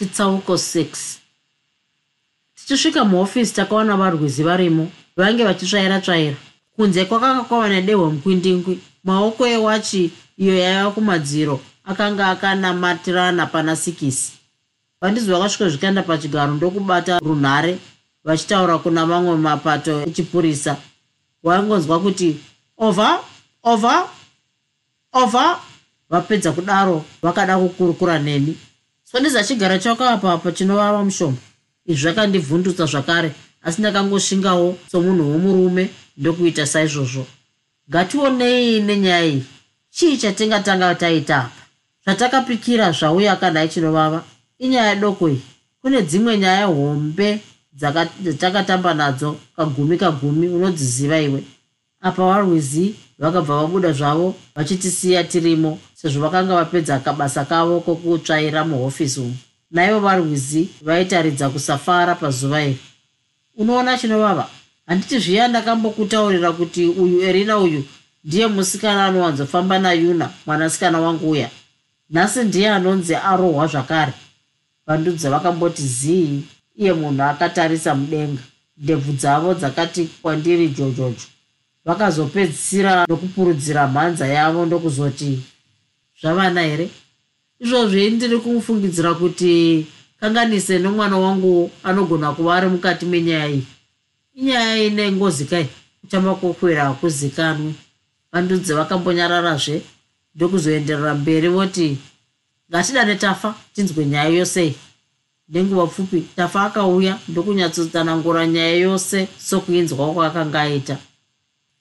Chitsauko 6 tichisvika muhofisi takaona varwizi varimo vange vachitsvaira tsvaira kunze kwakanga kwava nedehwe mukwindingwi maoko ewachi iyo yaiva kumadziro akanga akanamatirana pana sikisi vandizi vakasvika zvikanda pachigaro ndokubata runhare vachitaura kuna mamwe mapato echipurisa. Waingonzwa kuti ova ova ova vapedza kudaro vakada kukurukura neni sondiza chigara chako apa apa chinovava mushoma izvi zvakandivhundutsa zvakare asi ndakangosvingawo somunhu womurume ndokuita saizvozvo. Ngationei nenyaya iyi. Chii chatingatanga taita apa? Zvatakapikira zvauya kanhai chinovava? Inyaya doko iyi kune dzimwe nyaya hombe dzatakatamba nadzo kagumi kagumi unodziziva iwe apa varwizi vakabva vabuda zvavo vachitisiya tirimo sezvo vakanga vapedza kabasa kavo kokutsvaira muhofisi umu. Naivo varwizi vaitaridza kusafara pazuva iri. Unoona chinovava? Handiti zviya ndakambokutaurira kuti uyu erina uyu ndiye musikana anowanzofamba nayuna mwanasikana wangu uya. Nhasi ndiye anonzi arohwa zvakare. Vandudzi vakamboti zii iye munhu akatarisa mudenga. Ndebvu dzavo dzakati kwandiri jojojo vakazopedzisira nokupurudzira mhanza yavo ndokuzoti zvavana here? Izvozvi ndiri kumufungidzira kuti kanganise nomwana wangu anogona kuva ari mukati menyaya iyi. Inyaya ine ngozi kai? Kutamba kwokwera hakuzikanwi vandudzi vakambonyararazve ndokuzoenderera mberi voti ngatidane tafa tinzwe nyaya yosei nenguva pfupi tafa akauya ndokunyatsotsanangura nyaya yose sokuinzwa kwaakanga aita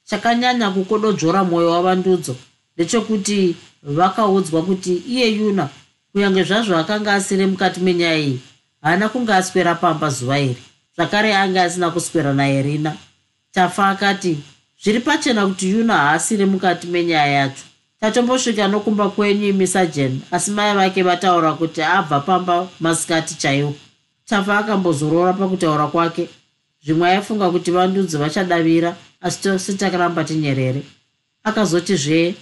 chakanyanya kukododzora mwoyo wavandudzo. Ndechekuti vakaudzwa kuti iye yuna kunyange zvazvo akanga asiri mukati menyaya iyi haana kunge aswera pamba zuva iri. Zvakare anga asina kuswera naerina tafa akati zviri pachena kuti yuna haasiri mukati menyaya yacho. Tatombosvika nokumba kwenyu imisajen asi mai vake vataura kuti abva pamba masikati chaiwo. Tafa akambozorora pakutaura kwake zvimwe aifunga kuti vandudzi vachadavira asi tose takaramba tinyerere. Akazoti zvee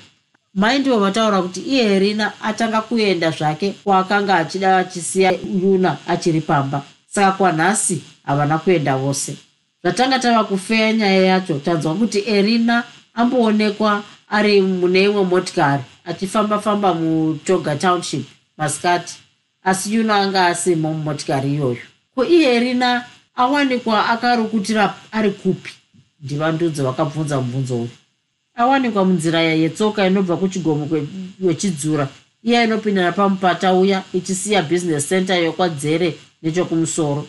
mai ndivo vataura kuti iye rina atanga kuenda zvake kwaakanga achida achisiya yuna achiri pamba. Saka kwanhasi havana kuenda vose. Zvatanga tava kufeya nyaya yacho tanzwa kuti erina amboonekwa ari mune imwe motikari achifamba-famba mutoga township masikati asi yuna anga asimo mumotikari iyoyo. Ko iye erina awanikwa akarukutira ari kupi? Ndivandudzo vakabvunza mubvunzo uyu. Awanikwa munzira yetsoka inobva kuchigomo wechidzura. Iya inopinda napamupata uya ichisiya business center yokwadzere nechokumusoro.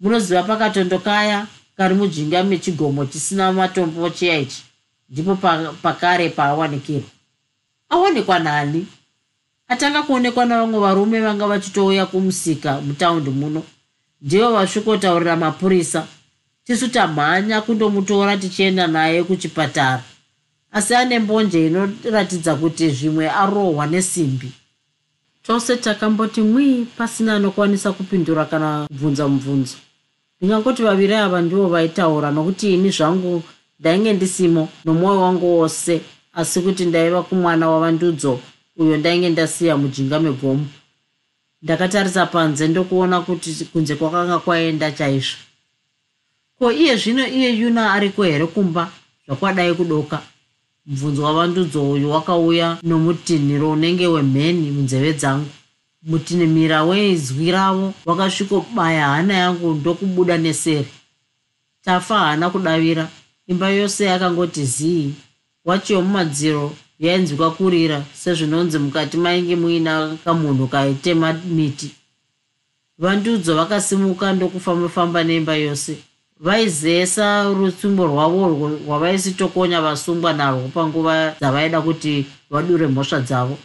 Munoziva pakatondokaya kari mujinga mechigomo chisina matombo chiya ichi. Ndipo pakare paawanikirwa. Awanikwa nani? Atanga kuonekwa navamwe varume vanga vachitouya kumusika mutaundi muno ndivo vasvikotaurira mapurisa tisu tamhanya kundomutora tichienda naye kuchipatara. Asi ane mbonje inoratidza kuti zvimwe arohwa nesimbi. Tose takamboti mwii pasina anokwanisa kupindura kana kubvunza mubvunzo ndingangoti vaviri ava ndivo vaitaura nokuti ini zvangu ndainge ndisimo nomwoyo wangu wose asi kuti ndaiva kumwana wavandudzo uyo ndainge ndasiya mujinga megomo ndakatarisa panze ndokuona kuti kunze kwakanga kwaenda chaizvo. Ko iye zvino iye yuna ariko here kumba zvakwadai kudoka? Mubvunzo wavandudzo uyu wakauya nomutinhiro unenge wemheni munzeve dzangu. Mutinhimira wezwi ravo wakasvikobaya hana yangu ndokubuda neseri. Tafa haana kudavira imba yose yakangoti zii? Wachi yomumadziro yainzwika kurira sezvinonzi mukati mainge muina kamunhu kaitema miti. Vandudzo vakasimuka ndokufamba-famba neimba yose. Vaizesa rutsumbo rwavo rwavaisitokonya vasungwa narwo panguva dzavaida kuti vadure mhosva dzavo.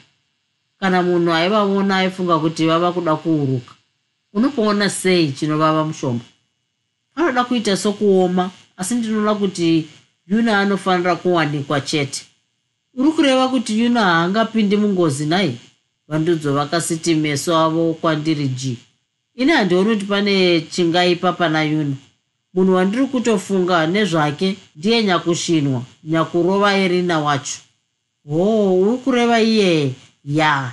Kana munhu aivavona aifunga kuti vava kuda kuuruka unopoona sei chinovava mushomba? Panoda kuita sokuoma asi ndinoona kuti yuna anofanira kuwanikwa chete uri kureva kuti yuna haangapindi mungozi nai vandudzo vakasiti meso avo kwandiri g ini handioni kuti pane chingaipa pana yuna munhu wandiri kutofunga nezvake ndiye nyakushinwa nyakurova erina wacho. Hoo uri kureva iye? Ya.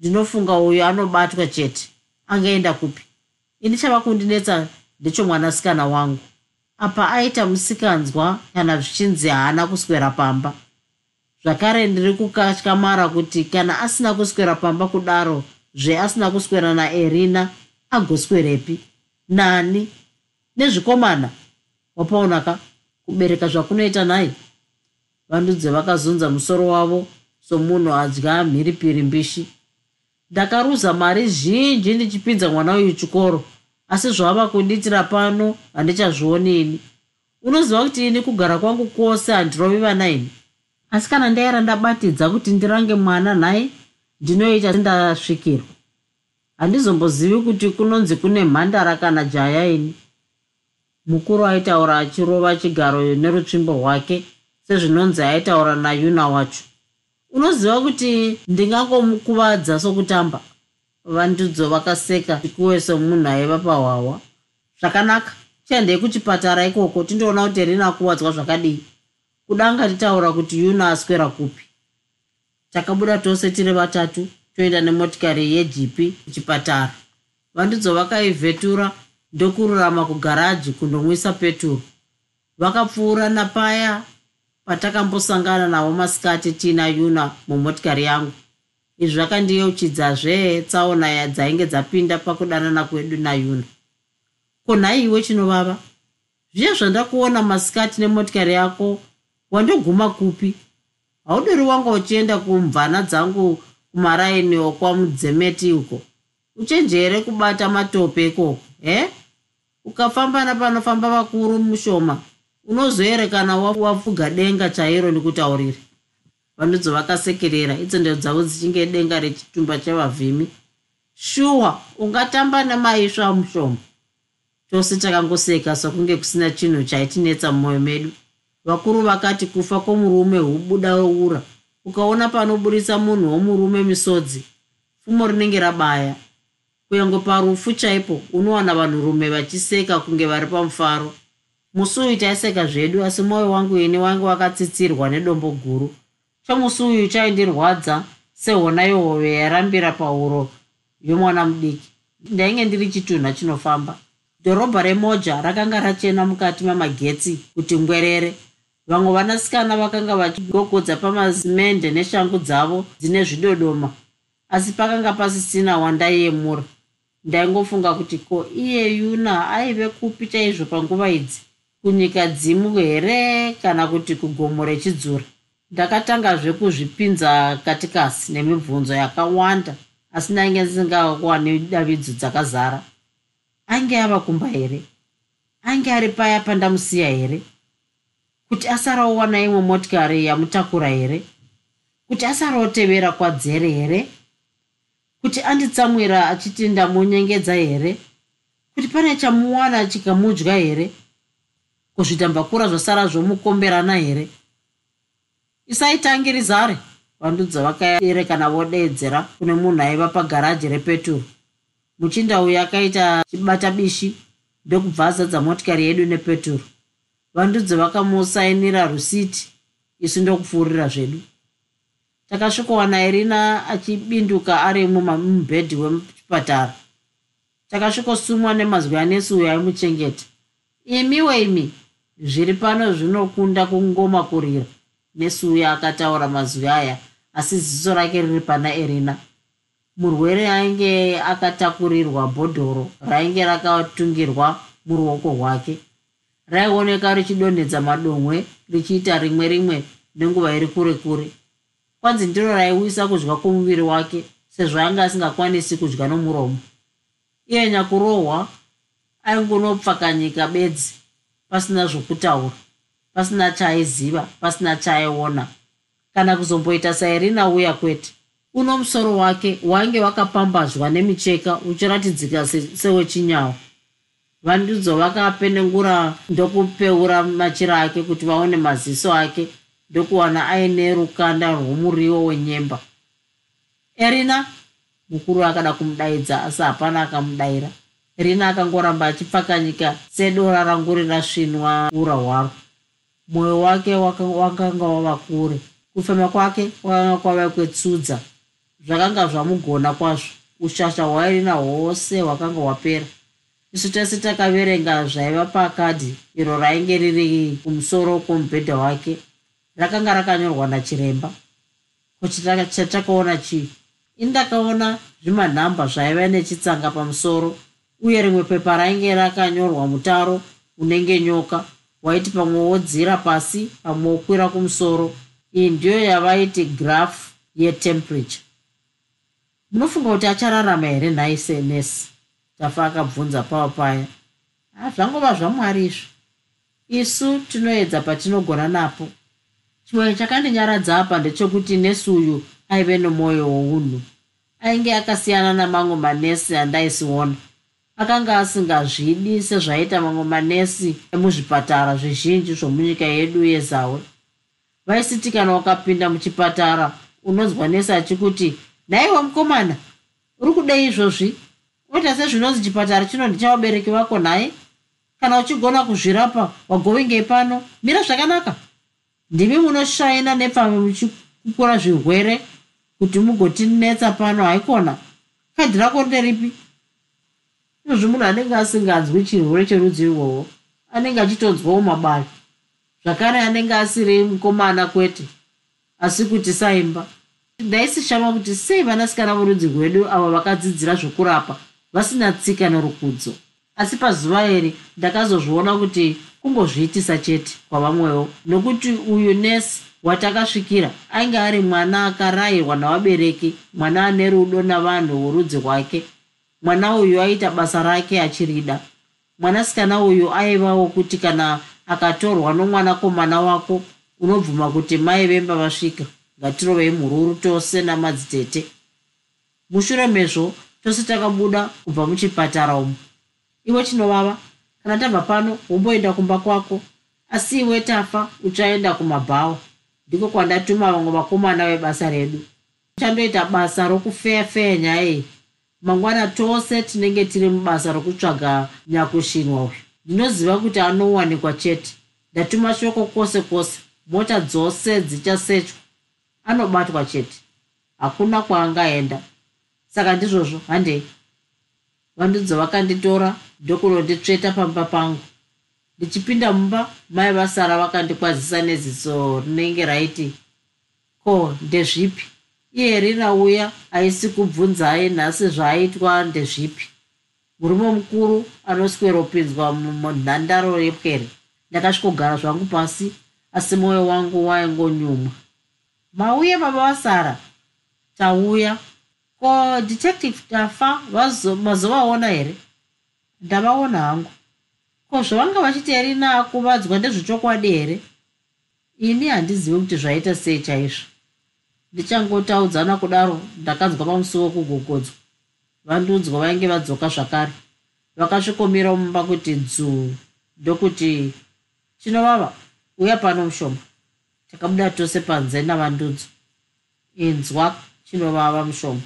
Ndinofunga uyo anobatwa chete. Angaenda kupi? Ini chava kundinetsa ndechomwanasikana wangu. Apa aita musikanzwa kana zvichinzi haana kuswera pamba zvakare ndiri kukatyamara kuti kana asina kuswera pamba kudaro zveasina kuswera naerina agoswerepi. Nani? Nezvikomana? Wapaonaka? Kubereka zvakunoita nai? Vandudze vakazunza musoro wavo somunhu adya mhiripiri mbishi. Ndakaruza mari zhinji ndichipinza mwana uyu chikoro asi zvava kunditira pano handichazvioni ini. Unoziva kuti ini kugara kwangu kwose handirovi vana ini asi kana ndaira ndabatidza kuti ndirange mwana nhai ndinoita ndasvikirwa. Handizombozivi kuti kunonzi kune mhandara kana jaya ini. Mukuru aitaura achirova chigaro nerutsvimbo rwake sezvinonzi aitaura nayuna wacho. Unoziva kuti ndingangomukuvadza sokutamba? Vandudzo vakaseka chikuwe somunhu aiva pahwahwa zvakanaka. Tiendei kuchipatara ikoko tindoona kuti rinakuwadzwa zvakadii kudanga titaura kuti yuna aswera kupi? Takabuda tose tiri vatatu toenda nemotikari yejipi kuchipatara. Vandudzo vakaivhetura ndokururama kugaraji kundomwisa peturu vakapfuura napaya patakambosangana navo masikati tiina yuna mumotikari yangu. Izvi zvakandiyeuchidzazve tsaona yadzainge dzapinda pakudanana kwedu nayuna ko nhai iwe chinovava? Zviya zvandakuona masikati nemotikari yako wandoguma kupi? Haudori wanga uchienda kumvana dzangu kumaraini okwamudzemeti uko. Uchenjere kubata matope ikoko he? Ukafamba napanofamba vakuru mushoma unozoerekana wapfuga denga chairo ndikutaurire vandudzo vakasekerera itsendo dzavo dzichinge denga rechitumba chevavhimi. Shuwa ungatamba nemaisva mushoma. Tose takangoseka sokunge kusina chinhu chaitinetsa mumwoyo medu vakuru vakati kufa kwomurume hubuda ura ukaona panoburisa munhu womurume misodzi pfumo rinenge rabaya. Kunyange parufu chaipo unowana vanhurume vachiseka kunge vari pamufaro. Musi uyu taiseka zvedu asi mwoyo wangu ini wange wakatsitsirwa nedombo guru. Chomusi uyu chaindirwadza sehona yehove yarambira pauro yomwana mudiki. Ndainge ndiri chitunha chinofamba. Dhorobha remoja rakanga rachena mukati mamagetsi kuti ngwerere vamwe vanasikana vakanga vachigogodza pamasimende neshangu dzavo dzine zvidodoma asi pakanga pasisina wandaiyemura ndaingofunga kuti ko iye yuna aive kupi chaizvo panguva idzi? Kunyika dzimu here kana kuti kugomo rechidzura? Ndakatangazve kuzvipinza katikasi nemibvunzo yakawanda asi ndainge ndisingawani davidzo dzakazara. Ainge ava kumba here? Ainge ari paya pandamusiya here kuti asaraowana imwe motikari yamutakura here? Kuti asaraotevera kwadzere here? Kuti anditsamwira achiti ndamunyengedza here? Kuti pane chamuwana chikamudya here? Kuzvitambakura zvasara zvomukomberana here? Isaitangiri zare vandudza vakaerekana vodeedzera kune munhu aiva pagaraji repeturu muchinda uyu akaita chibata bishi ndokubva azadza motikari yedu nepeturu vandudzi vakamusainira rusiti isu ndokupfuurira zvedu. Takasvikowana irina achibinduka ari mumubhedhi wemuchipatara takasvikosumwa nemazwi anesi uyo aimuchengeta. Imiwe imi zviri pano zvinokunda kungoma kurira nesi uyo akataura mazwi aya asi ziso rake riri pana irina. Murwere ainge akatakurirwa bhodhoro rainge rakatungirwa muruoko rwake raioneka richidonhedza madomwe richiita rimwe rimwe nenguva iri kure kure. Kwanzi ndiro raiwisa kudya kwomuviri wake sezvo anga asingakwanisi kudya nomuromo. Iye nyakurohwa aingunopfakanyika bedzi pasina zvokutaura pasina chaaiziva pasina chaaiona. Kana kuzomboita sairina uya kwete uno musoro wake wainge wakapambadzwa nemicheka uchiratidzika sewechinyawa vandudzo vakapenengura ndokupeura machira ake kuti vaone maziso ake ndokuwana aine rukanda rwomuriwo wenyemba. Erina mukuru akada kumudaidza asi hapana akamudayira rina akangoramba achipfakanyika sedora rangu rirasvinwa ura hwaro. Mwoyo wake wakanga wava kure. Kufema kwake kwakanga kwava kwetsudza. Zvakanga zvamugona kwazvo. Ushasha hwairina hwose hwakanga hwapera isu tese takaverenga zvaiva pakadhi iro rainge riri kumusoro kwomubhedha wake. Rakanga rakanyorwa nachiremba. Kochitakaona chii indakaona zvimanhamba zvaiva nechitsanga pamusoro uye rimwe pepa rainge rakanyorwa mutaro unenge nyoka. Waiti pamwe wodzira pasi pamwe wokwira kumusoro. Iyi ndiyo yavaiti graph yetemperature munofunga kuti achararama here nhai senesi tafa akabvunza pava paya hazvangova zvamwari izvo isu tinoedza patinogona napo. Chimwe chakandinyaradza apa ndechekuti nesi uyu aive nomwoyo wounhu. Ainge akasiyana namamwe manesi andaisiona. Akanga asingazvidi sezvaita mamwe manesi emuzvipatara zvizhinji zvomunyika yedu yezawe. Vaisiti kana wakapinda muchipatara unonzwa nesi achikuti nhaiwa mukomana uri kudei izvozvi oita sezvinonzi chipatara chino ndechavabereki vako nhaye. Kana uchigona kuzvirapa wagovingei pano mira zvakanaka. Ndimi munoshaina nepfamwe muchikukura zvirwere kuti mugotinetsa pano haikona. Kadhi rako nderipi? Izvozvi munhu anenge asinganzwi chirwere cherudzi irwohwo anenge achitonzwawo mabali zvakare anenge asiri mukomana kwete asi kuti saimba. Ndaisishama kuti sei vanasikana vorudzi rwedu avo vakadzidzira zvokurapa vasina tsika nerukudzo. Asi pazuva iri ndakazozviona kuti kungozviitisa chete kwavamwewo. Nokuti uyu nesi watakasvikira ainge ari mwana akarayirwa navabereki mwana ane rudo navanhu vorudzi rwake. Mwana uyu aita basa rake achirida. Mwanasikana uyu aivawo kuti kana akatorwa nomwanakomana wako unobvuma kuti mai vemba vasvika. Ngatirovei mhururu tose namadzitete. Mushure mezvo tose takabuda kubva muchipatara umu. Iwe chinovava kana tabva pano womboenda kumba kwako. Asi iwe tafa uchaenda kumabhawa ndiko kwandatuma vamwe vakomana vebasa redu. Chandoita basa rokufeyafeya nyaya iyi mangwana tose tinenge tiri mubasa rokutsvaga nyakushinwa uyu. Ndinoziva kuti anowanikwa chete. Ndatuma shoko kwose kwose. Mota dzose dzichasechwa. Anobatwa chete. Hakuna kwaangaenda saka ndizvozvo handei vandudzo vakanditora ndokunonditsveta pamba pangu. Ndichipinda mumba mai vasara vakandikwazisa neziso rinenge raiti ko ndezvipi? Iye rirauya haisi kubvunzai nhasi zvaaitwa ndezvipi. Murume mukuru anosweropinzwa munhandaro yepwere. Ndakasvikogara zvangu pasi asi mwoyo wangu waingonyumwa mauye baba vasara. Tauya ko detective tafa mazovaona here? Ndavaona hangu. Ko zvavanga vachiti erina akuvadzwa ndezvechokwadi here? Ini handizivi kuti zvaita sei chaizvo. Ndichangotaudzana kudaro ndakanzwa pamusuwo kugogodzwa. Vandudzwa vainge vadzoka zvakare. Vakasvikomira mumba kuti dzuu ndokuti chinovava uya pano mushoma takabuda tose panze navandudzo. Inzwa chinovava mushoma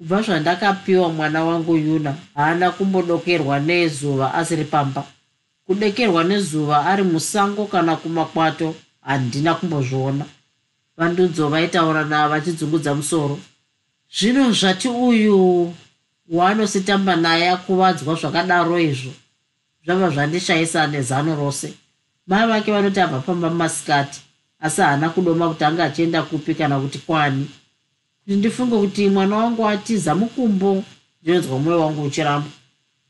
kubva zvandakapiwa mwana wangu yuna haana kumbodokerwa nezuva asiri pamba. Kudekerwa nezuva ari musango kana kumakwato handina kumbozviona. Vandudzo vaitaura navo vachidzungudza musoro. Zvino zvati uyu waanositamba naye akuvadzwa zvakadaro izvo zvabva zvandishayisa nezano rose. Mai vake vanoti abva pamba mumasikati asi haana kudoma kuti anga achienda kupi kana kuti kwani ndifunge kuti mwana wangu atiza mukumbo. Ndinonzwa mwoyo wangu uchiramba.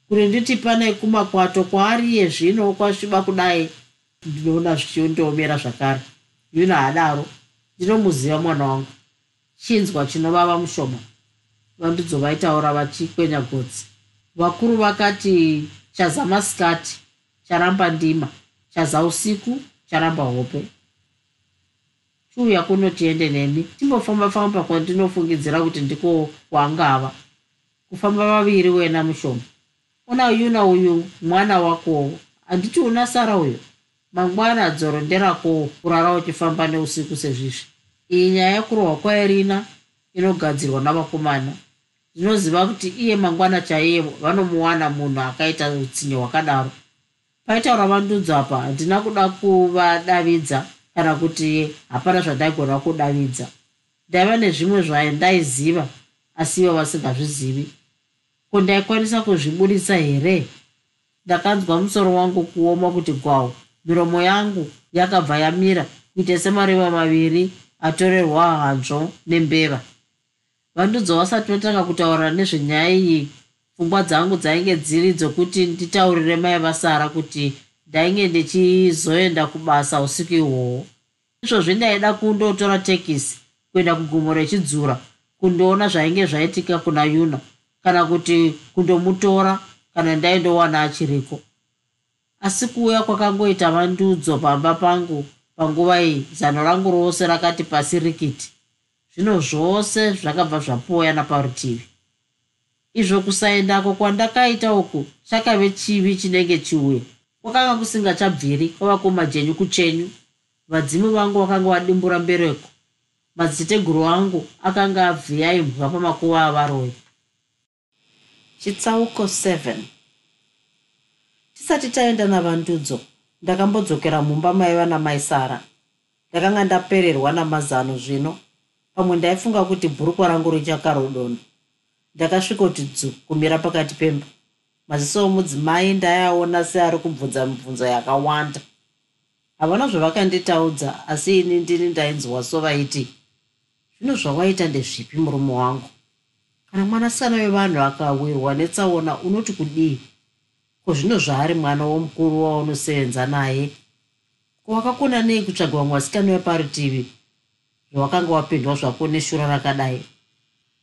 Kuti nditi pane kumakwato kwaariye zvino kwasviba kudai ndinoona zvichiondoomera zvakare. Yuna hadaro ndinomuziva mwana wangu. Chinzwa chinovava mushoma. Vandudzo vaitaura vachikwenya godzi vakuru vakati chaza masikati charamba ndima. Chaza usiku charamba hope chiuya kuno tiende neni? Timbofamba famba kwandinofungidzira kuti ndiko kwangava. Kufamba vaviri wena mushoma. Una yuna uyu mwana wakowo handiti una sara uyo? Mangwana dzoro nderako kurara uchifamba neusiku sezvizvi. Iyi nyaya yekurohwa kwairina inogadzirwa navakomana. Ndinoziva kuti iye mangwana chaiye vanomuwana munhu akaita utsinye hwakadaro. Paitaura vandudzo apa handina kuda kuvadavidza kana kuti hapana zvandaigona kudavidza ndaiva nezvimwe zvandaiziva asi ivo vasingazvizivi. Ko ndaikwanisa kuzvibudisa here? Ndakanzwa musoro wangu kuoma kuti gwau miromo yangu yakabva yamira kuite semareva maviri atorerwa hanzvo nembeva. Vandudzo vasati vatanga kutaura nezvenyaya iyi pfungwa dzangu dzainge dziri dzokuti nditaurire mai vasara kuti ndainge ndichizoenda kubasa usiku ihwohwo. Izvozvi ndaida kundotora tekisi kuenda kugomo rechidzura kundoona zvainge zvaitika kuna yuna kana kuti kundomutora kana ndaindowana achiriko. Asi kuuya kwakangoita vandudzo pamba pangu panguva iyi zano rangu rose rakati pasi rikiti. Zvino zvose zvakabva zvapoya naparutivi. Izvo kusaendako kwandakaita uku chakave chivi chinenge chiuya kwakanga kusingachabviri kwava kumajenyu kuchenyu. Vadzimu vangu vakanga vadimbura mbereko. Madziteguru angu akanga abviya imbwa pamakuva avaroyi. Chitsauko 7 tisati taenda navandudzo ndakambodzokera mumba maiva namai sara ndakanga ndapererwa namazano zvino. Pamwe ndaifunga kuti bhurukwa rangu richakarodono ndakasvikoti dzu kumira pakati pemba maziso omudzimai ndaiaona seari kubvunza mibvunzo yakawanda. Havana zvavakanditaudza asi ini ndini ndainzwa sovaiti zvino zvawaita ndezvipi murume wangu? Kana mwanasikana wevanhu akawirwa netsaona unoti kudii? Ko zvino zvaari mwana womukuru waunosevenza naye? Ko wakakona nei kutsvagwa mwasikana weparutivi zvawakanga wapindwa zvako neshura rakadai?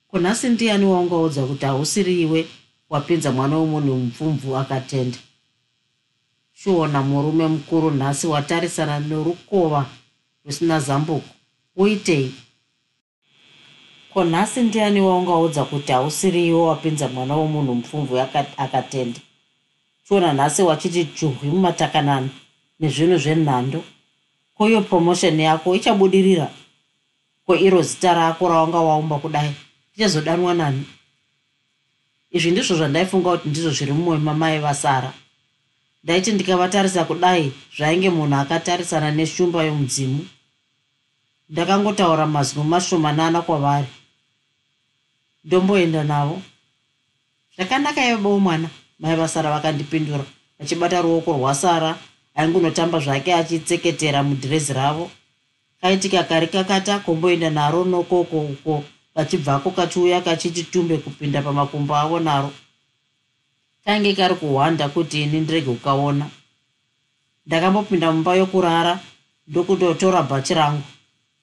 Kunhasi ndiani waungaudza kuti hausiri iwe wapinza mwana womunhu mupfumvu akatenda. Chiona murume mukuru nhasi watarisana norukova rusina zambuko. Uitei? Ko nhasi ndiani waungaudza kuti hausiri iwe wapinza mwana womunhu mupfumvu akatenda? Chiona nhasi wachiti juhwi mumatakanano nezvinhu zvenhando. Ko iyo promotion yako ichabudirira? Ko iro zita rako raunga waumba kudai? Tichazodanwa nani izvi ndizvo zvandaifunga kuti ndizvo zviri mumwoyo mamai vasara. Ndaiti ndikavatarisa kudai zvainge munhu akatarisana neshumba yomudzimu. Ndakangotaura mazwi mashomanana kwavari. Ndomboenda navo. Zvakanaka bou mwana. Mai vasara vakandipindura vachibata ruoko rwasara aingunotamba zvake achitseketera mudhirezi ravo. Kaitika kari kakata komboenda naro nokoko uko kachibvako kachiuya kachiti tumbe kupinda pamakumbo avo naro. Kainge kari kuhwanda kuti ini ndirege kukaona. Ndakambopinda mumba yokurara ndokutotora bhachi rangu.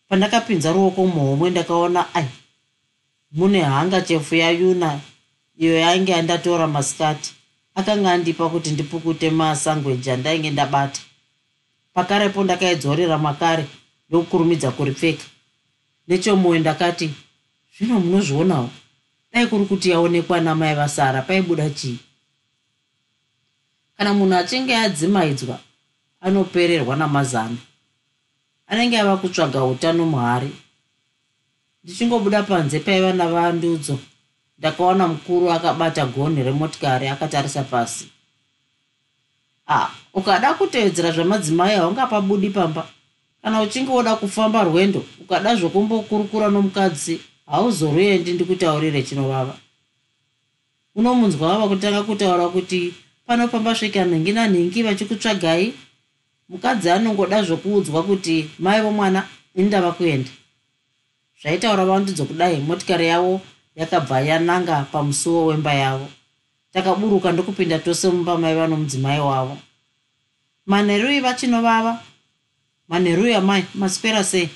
Pandakapinza ruoko muhomwe ndakaona ai mune hanga chefu yayuna iyo yainge andatora masikati. Akanga andipa kuti ndipukute masangweji andainge ndabata. Pakarepo ndakaidzorera makare ndokukurumidza kuripfeka. Nechomwoyo ndakati zvino munozvionawo. Dai kuri kuti yaonekwa namai vasara paibuda chii? Kana munhu achinge adzimaidzwa anopererwa namazano anenge ava kutsvaga utano muhari. Ndichingobuda panze paiva navandudzo. Ndakaona mukuru akabata gonhi remotikari akatarisa pasi. A ah, ukada kutevedzera zvamadzimai haungapabudi pamba. Kana uchinge woda kufamba rwendo ukada zvokumbokurukura nomukadzi hauzoruendi ndikutaurire chinovava. Unomunzwa vava kutanga kutaura kuti panofamba svika nhingi nanhingi vachikutsvagai. Mukadzi anongoda zvokuudzwa kuti mai vomwana ini ndava kuenda. Zvaitaura vandidzo kudai motikari yavo yakabva yananga pamusuwo wemba yavo. Takaburuka ndokupinda tose mumba mai vanomudzimai wavo. Manherui vachinovava manheruya mai maswera sei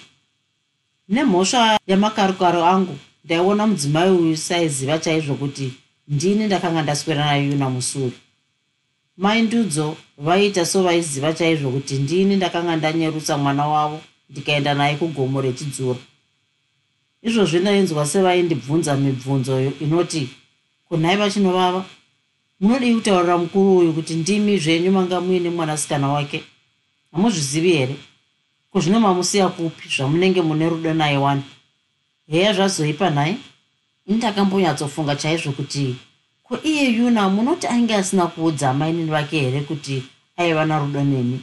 nemhosva yamakarukaro angu ndaiona mudzimai uyu saiziva chaizvo kuti ndini ndakanga ndaswera nayuna musuri mai ndudzo vaiita so vaiziva chaizvo kuti ndini ndakanga ndanyerutsa mwana wavo ndikaenda naye kugomo rechidzura izvozvi ndainzwa sevaindibvunza mibvunzo inoti kunhai vachinovava? Munodii kutaurira mukuru uyu kuti ndimi zvenyu manga muine mwanasikana wake? Hamuzvizivi here kuzvino mamusiya kupi zvamunenge mune rudo naye wani. Heya zvazoipa nhaye ndakambonyatsofunga chaizvo kuti ko iye yuna munoti ainge asina kuudza amainini vake here kuti aiva narudo neni?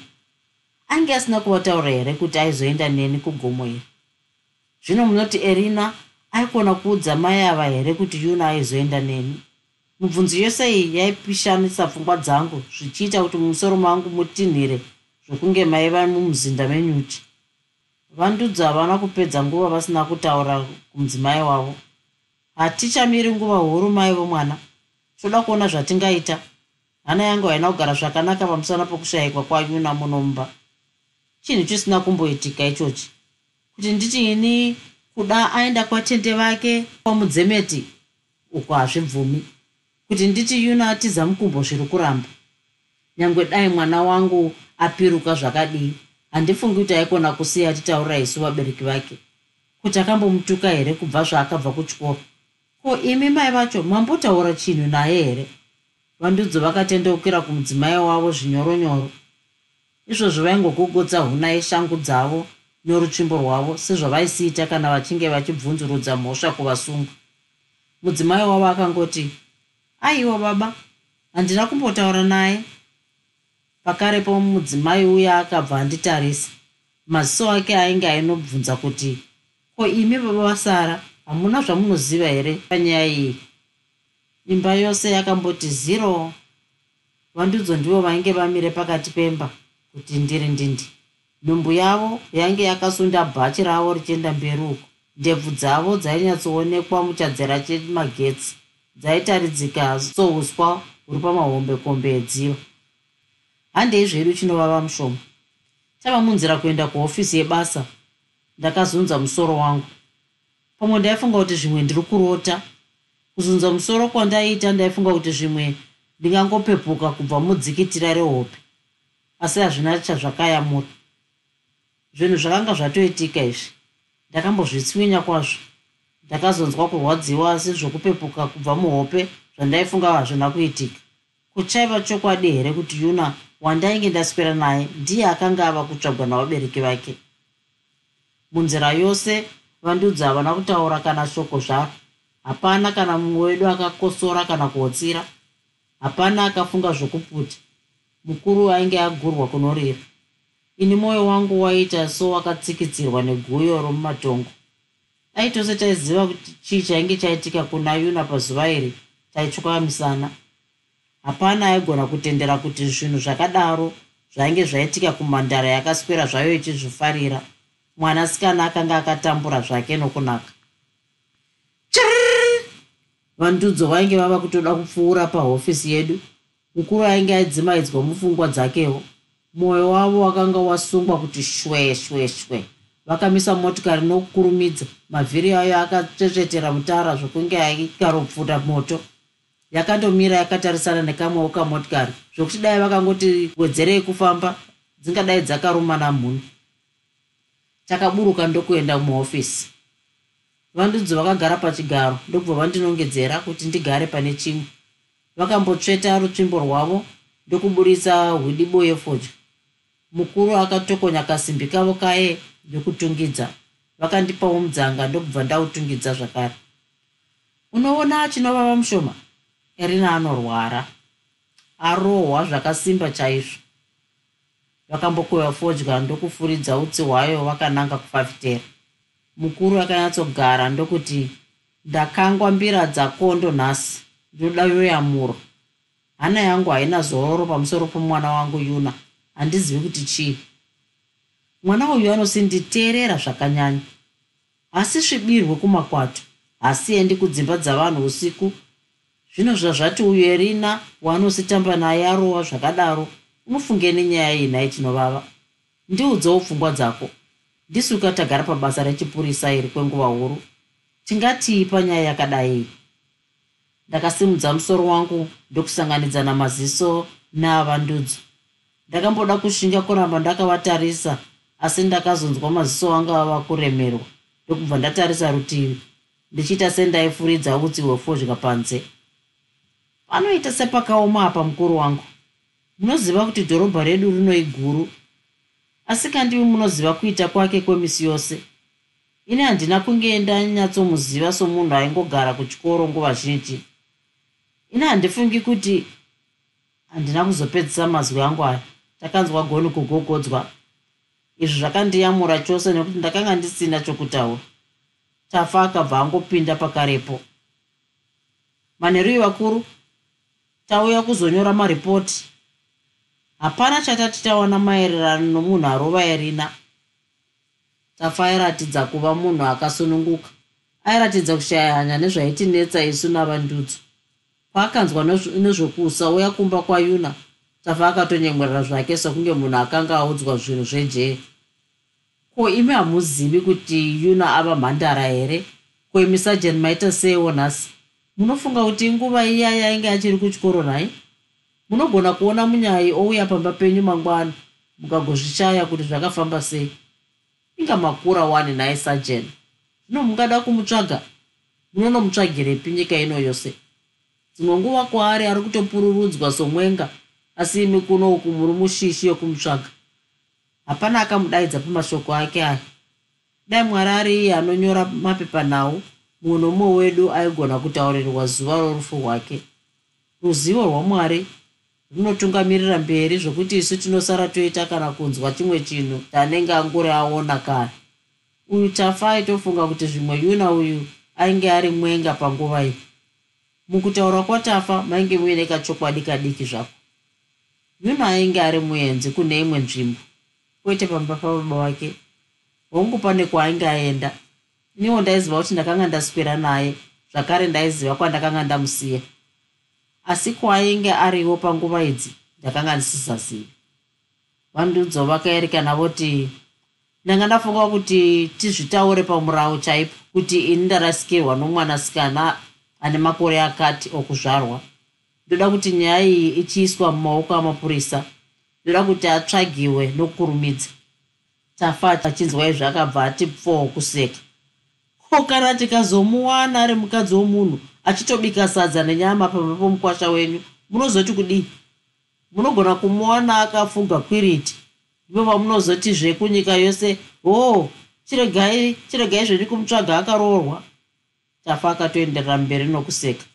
Ainge asina kuvataura here kuti aizoenda neni kugomo here? Zvino munoti erina aikona kuudza mai ava here kuti yuna aizoenda neni? Mibvunzo yose iyi yaipishanisa pfungwa dzangu zvichiita kuti mumusoro mangu mutinhire zvokunge maiva mumuzinda menyuchi vandudzi havana kupedza nguva vasina kutaura kumudzimai wavo. Hatichamiri nguva huru mai vomwana. Toda kuona zvatingaita. Hana yangu haina kugara zvakanaka pamusana pokushayikwa kwayuna munomba chinhu chisina kumboitika ichochi. Kuti nditi ini kuda aenda kwatende vake kwamudzemeti uko hazvibvumi kuti nditi yuna atiza mukumbo zviri kuramba nyange dai mwana wangu apiruka zvakadii handifungi kuti aikona kusiya atitaurira isu vabereki vake kuti akambomutuka here kubva zvaakabva kuchikoro? Ko imi mai vacho mambotaura chinhu naye here? Vandudzo vakatendeukira kumudzimai wavo zvinyoronyoro. Izvozvo vaingogogotsa huna yeshangu dzavo norutsvimbo rwavo sezvavaisiita kana vachinge vachibvunzurudza mhosva kuvasungu. Mudzimai wavo akangoti aiwa baba handina kumbotaura naye pakarepo mudzimai uya akabva anditarisa. Maziso ake ainge ainobvunza kuti ko imi baba vasara hamuna zvamunoziva here panyaya iyi? Imba yose yakamboti ziro vandudzo ndivo vainge vamire pakati pemba kuti ndiri ndindi. Nhumbu yavo yainge yakasunda bhachi ravo richienda mberi uko. Ndebvu dzavo dzainyatsoonekwa muchadzera chemagetsi. Dzaitaridzika souswa huri pamahombekombe edziva handei zvedu chinovava mushoma tava munzira kuenda kuhofisi yebasa. Ndakazunza musoro wangu. Pamwe ndaifunga kuti zvimwe ndiri kurota kuzunza musoro kwandaiita ndaifunga kuti zvimwe ndingangopepuka kubva mudzikitira rehope. Asi hazvina chazvakayamura zvinhu zvakanga zvatoitika izvi. Ndakambozvitswinya kwazvo. Ndakazonzwa kurwadziwa asi zvokupepuka kubva muhope zvandaifunga hazvina kuitika. Kuchaiva chokwadi here kuti yuna wandainge ndaswera naye ndiye akanga ava kutsvagwa navabereki vake. Munzira yose vandudzi havana kutaura kana shoko zvaro hapana kana mumwe wedu akakosora kana kuhotsira. Hapana akafunga zvokuputa. Mukuru ainge agurwa kunorira. Ini mwoyo wangu waita sowakatsikidzirwa neguyo romumatongo. Dai tose taiziva kuti chii chainge chaitika kuna yuna pazuva iri taityoamisana hapana aigona kutendera kuti zvinhu zvakadaro zvainge zvaitika kumhandara yakaswera zvayo ichizvifarira. Mwanasikana akanga akatambura zvake nokunaka. Vandudzo vainge vava kutoda kupfuura pahofisi yedu. Mukuru ainge aidzimaidzwa mupfungwa dzakewo. Mwoyo wavo wakanga wasungwa kuti shwe shwe shwe. Vakamisa motikari nokukurumidza mavhiri ayo akatsvetsvetera mutara zvokunge aikarupfuta moto yakandomira yakatarisana nekamwewo kamotikari zvokuti dai vakangoti wedzerei kufamba dzingadai dzakaruma namhuni. Takaburuka ndokuenda muhofisi. Vandudzo vakagara pachigaro ndokubva vandinongedzera kuti ndigare pane chimwe. Vakambotsveta rutsvimbo rwavo ndokuburitsa hwidibo yefodya mukuru akatokonya kasimbi kavo kaye ndokutungidza vakandipawo mudzanga ndokubva ndautungidza zvakare. Unoona chinovava mushoma erina anorwara arohwa zvakasimba chaizvo. Vakambokohwa fodya ndokufuridza utsi hwayo vakananga kufafitera. Mukuru akanyatsogara ndokuti ndakangwa mbira dzakondo nhasi ndoda yoyamuro hana yangu haina zororo pamusoro pomwana wangu yuna handizivi kuti chii. Mwana uyu anosinditeerera zvakanyanya. Asi svibirwe kumakwato hasiendi kudzimba dzavanhu usiku zvino zvazvati uyu erina waanositamba naye arova zvakadaro unofunge nenyaya iyi nhai chinovava ndiudzewo pfungwa dzako. Ndisuka tagara pabasa rechipurisa iri kwenguva huru. Tingatii panyaya yakadai. Ndakasimudza musoro wangu ndokusanganidzana maziso neavandudzo ndakamboda kushinga kuramba ndakavatarisa asi ndakazonzwa maziso anga ava kuremerwa. Ndokubva ndatarisa rutivi ndichiita sendaifuridza utsi hwefodya panze panoita sepakaoma apa mukuru wangu. Munoziva kuti dhorobha redu rinoiguru asi kandivi munoziva kuita kwake kwemisi yose. Ini handina kunge ndanyatsomuziva somunhu aingogara kuchikoro nguva zhinji. Ini handifungi kuti handina kuzopedzisa mazwi angu aya. Takanzwa goni kugogodzwa. Izvi zvakandiyamura chose nekuti ndakanga ndisina chokutaura. Tafa akabva angopinda pakarepo. Manheruyi vakuru tauya kuzonyora maripoti. Hapana chatati tawana maererano nomunhu arova irina tafa airatidza kuva munhu akasununguka. Airatidza kushaya hanya nezvaitinetsa isu navandudzo paakanzwa nezvokusauya kumba kwayuna tafa akatonyemwerera zvake sokunge munhu akanga audzwa zvinhu zvejee ko imi hamuzivi kuti yuna ava mhandara here? Ko imi sajeni maita seiwo nhasi munofunga kuti nguva iya yainge achiri kuchikoro nhai munogona kuona munyai ouya pamba penyu mangwana mukagozvishaya kuti zvakafamba sei. Inga makura wani naye sajeni zvino mungada kumutsvaga? Munonomutsvagirepi nyika ino yose. Dzimwe nguva kwaari ari kutopururudzwa somwenga asi imi kuno uku muri mushishi yokumutsvaga hapana akamudaidza pamashoko ake aya dai mwari ari iye anonyora mapepanhau mumwe nomumwe wedu aigona kutaurirwa zuva rorufu rwake. Ruzivo rwamwari runotungamirira mberi zvokuti isu tinosara toita kana kunzwa chimwe chinhu taanenge angori aona kare. Uyu tafa aitofunga kuti zvimwe yuna uyu ainge ari mwenga panguva iyi. Mukutaura kwatafa mainge muine kachokwadi kadiki zvako. Yuna ainge ari muenzi kune imwe nzvimbo. Kwete pamba pababa wake. Hongu pane kwaainge aenda iniwo ndaiziva kuti ndakanga ndaswera naye zvakare ndaiziva kwandakanga ndamusiya. Asi kwaainge ariwo panguva idzi ndakanga ndisisazivi vandudzo vakaerekana voti ndanga ndafunga kuti tizvitaure pamurawo chaipo kuti ini ndarasikirwa nomwanasikana ane makore akati okuzvarwa. Ndoda kuti nyaya iyi ichiiswa mumaoko amapurisa. Ndoda kuti atsvagiwe nokurumidza. Tafa achinzwa izvi akabva ati pfo kuseka ko kana tikazomuwana ari mukadzi womunhu achitobika sadza nenyama pamba pomukwasha wenyu. Munozoti kudii? Munogona kumuwana akafuga kwiriti. Ndipo pamunozoti zvekunyika yose ho oh, chiregai chiregai zvenyu kumutsvaga akaroorwa. Tafa akatoenderera mberi nokuseka.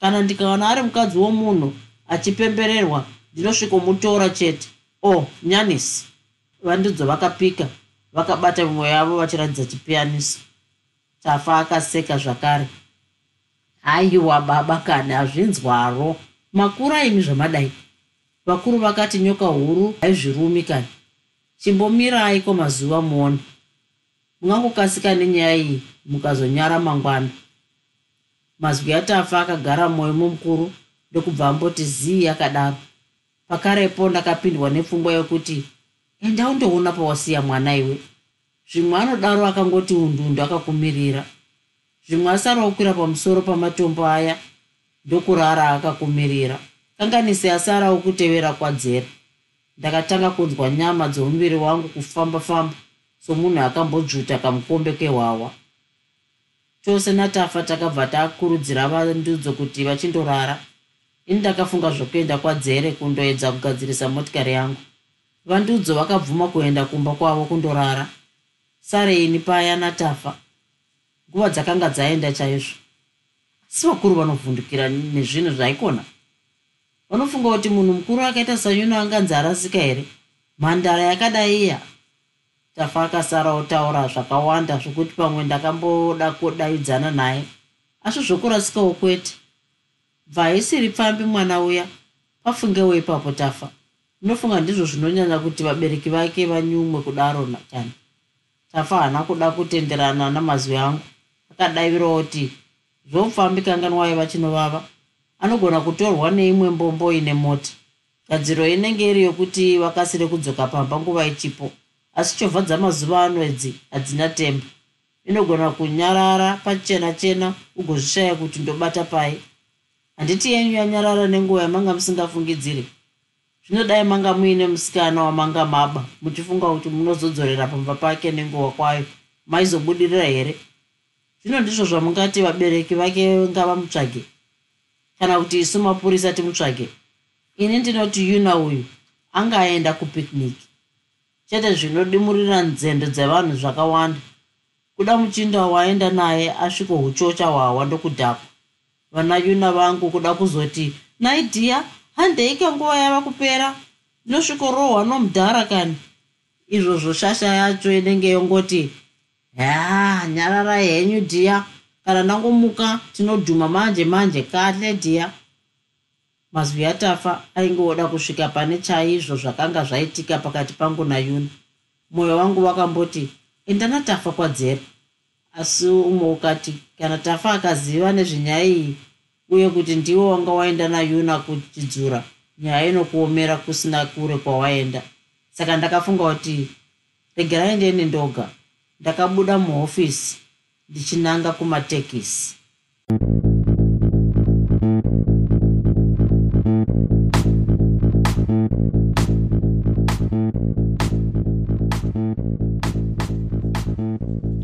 Kana ndikaona ari mukadzi womunhu achipembererwa ndinosvikomutora chete. O oh, nyanisi. Vandidzo vakapika vakabata mimwe yavo vachiratidza chipiyaniso tafa akaseka zvakare. Aiwa baba kani hazvinzwaro makuru aimi zvamadai vakuru vakati nyoka huru haizvirumi kani. Chimbomirai ko mazuva muone mungangokasika nenyaya iyi mukazonyara mangwana. Mazwi atafa akagara mwoyo mumukuru ndokubva amboti zii akadaro pakarepo ndakapindwa nepfungwa yokuti enda undoona pawasiya mwana iwe zvimwe anodaro akangoti undundu akakumirira. Zvimwe asara okwira pamusoro pamatombo aya ndokurara akakumirira. Kanganisi asara okutevera kwadzera. Ndakatanga kunzwa nyama dzomuviri wangu kufamba-famba somunhu akambodzvuta kamukombe kehwawa chose natafa takabva takurudzira vandudzo kuti vachindorara. Ini ndakafunga zvokuenda kwadzere kundoedza kugadzirisa motikari yangu. Vandudzo vakabvuma kuenda kumba kwavo kundorara sareini paya natafa nguva dzakanga dzaenda chaizvo. Asi vakuru vanovhundukira nezvinhu zvaikona. Vanofunga kuti munhu mukuru akaita sanyuno anganzi arasika here? Mhandara yakadai iya? Tafa akasara otaura zvakawanda zvokuti pamwe ndakamboda kudaidzana naye. Asi zvokurasikawo kwete. Bvaisiri pfambi mwana uya. Pafungewo ipapo tafa. Inofunga ndizvo zvinonyanya kuti vabereki vake vanyumwe kudaro natani tafa haana kuda kutenderana namazwi angu. Akadavirawo kuti zvopfambi kanganwai vachinovava anogona kutorwa neimwe mbombo ine mota. Gadziro inenge iri yokuti vakasire kudzoka pamba nguva ichipo asi chovha dzamazuva ano idzi hadzina temba. Inogona kunyarara pachena chena ugozvishaya kuti ndobata pai. Handiti yenyu yanyarara nenguva yamanga musingafungidziri zvinodai manga muine musikana wamanga maba muchifunga kuti munozodzorera pamba pake nenguva kwayo. Maizobudirira here? Zvino ndizvo zvamungati vabereki vake ngavamutsvage. Kana kuti isu mapurisa timutsvage. Ini ndinoti yuna uyu anga aenda kupicnic. Chete zvinodimurira nzendo dzevanhu zvakawanda. Kuda muchinda waenda naye asvikohuchocha hwahwa ndokudhakwa. Vana yuna vangu kuda kuzoti naidhiya handeika nguva yava kupera ndinosvikorohwa nomudhara kani? Izvozvo shasha yacho inenge yongoti ha nyararai henyu dhiya kana ndangomuka tinodhuma manje manje kahle dhiya. Mazwi atafa ainge oda kusvika pane chaizvo zvakanga zvaitika pakati pangu nayuna mwoyo wangu wakamboti endana tafa kwadzera. Asi umwe ukati kana tafa akaziva nezvenyaya iyi uye kuti ndiwo wanga waenda nayuna kuchidzura nyaya inokuomera kusina kure kwawaenda. Saka ndakafunga kuti regerai ndiende ndoga. Ndakabuda muhofisi ndichinanga kumatekisi.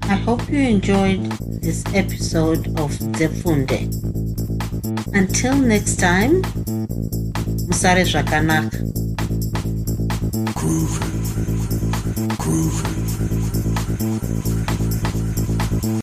I hope you enjoyed this episode of Zefunde. Until next time, Musare Zvakanaka. Groovy, groovy.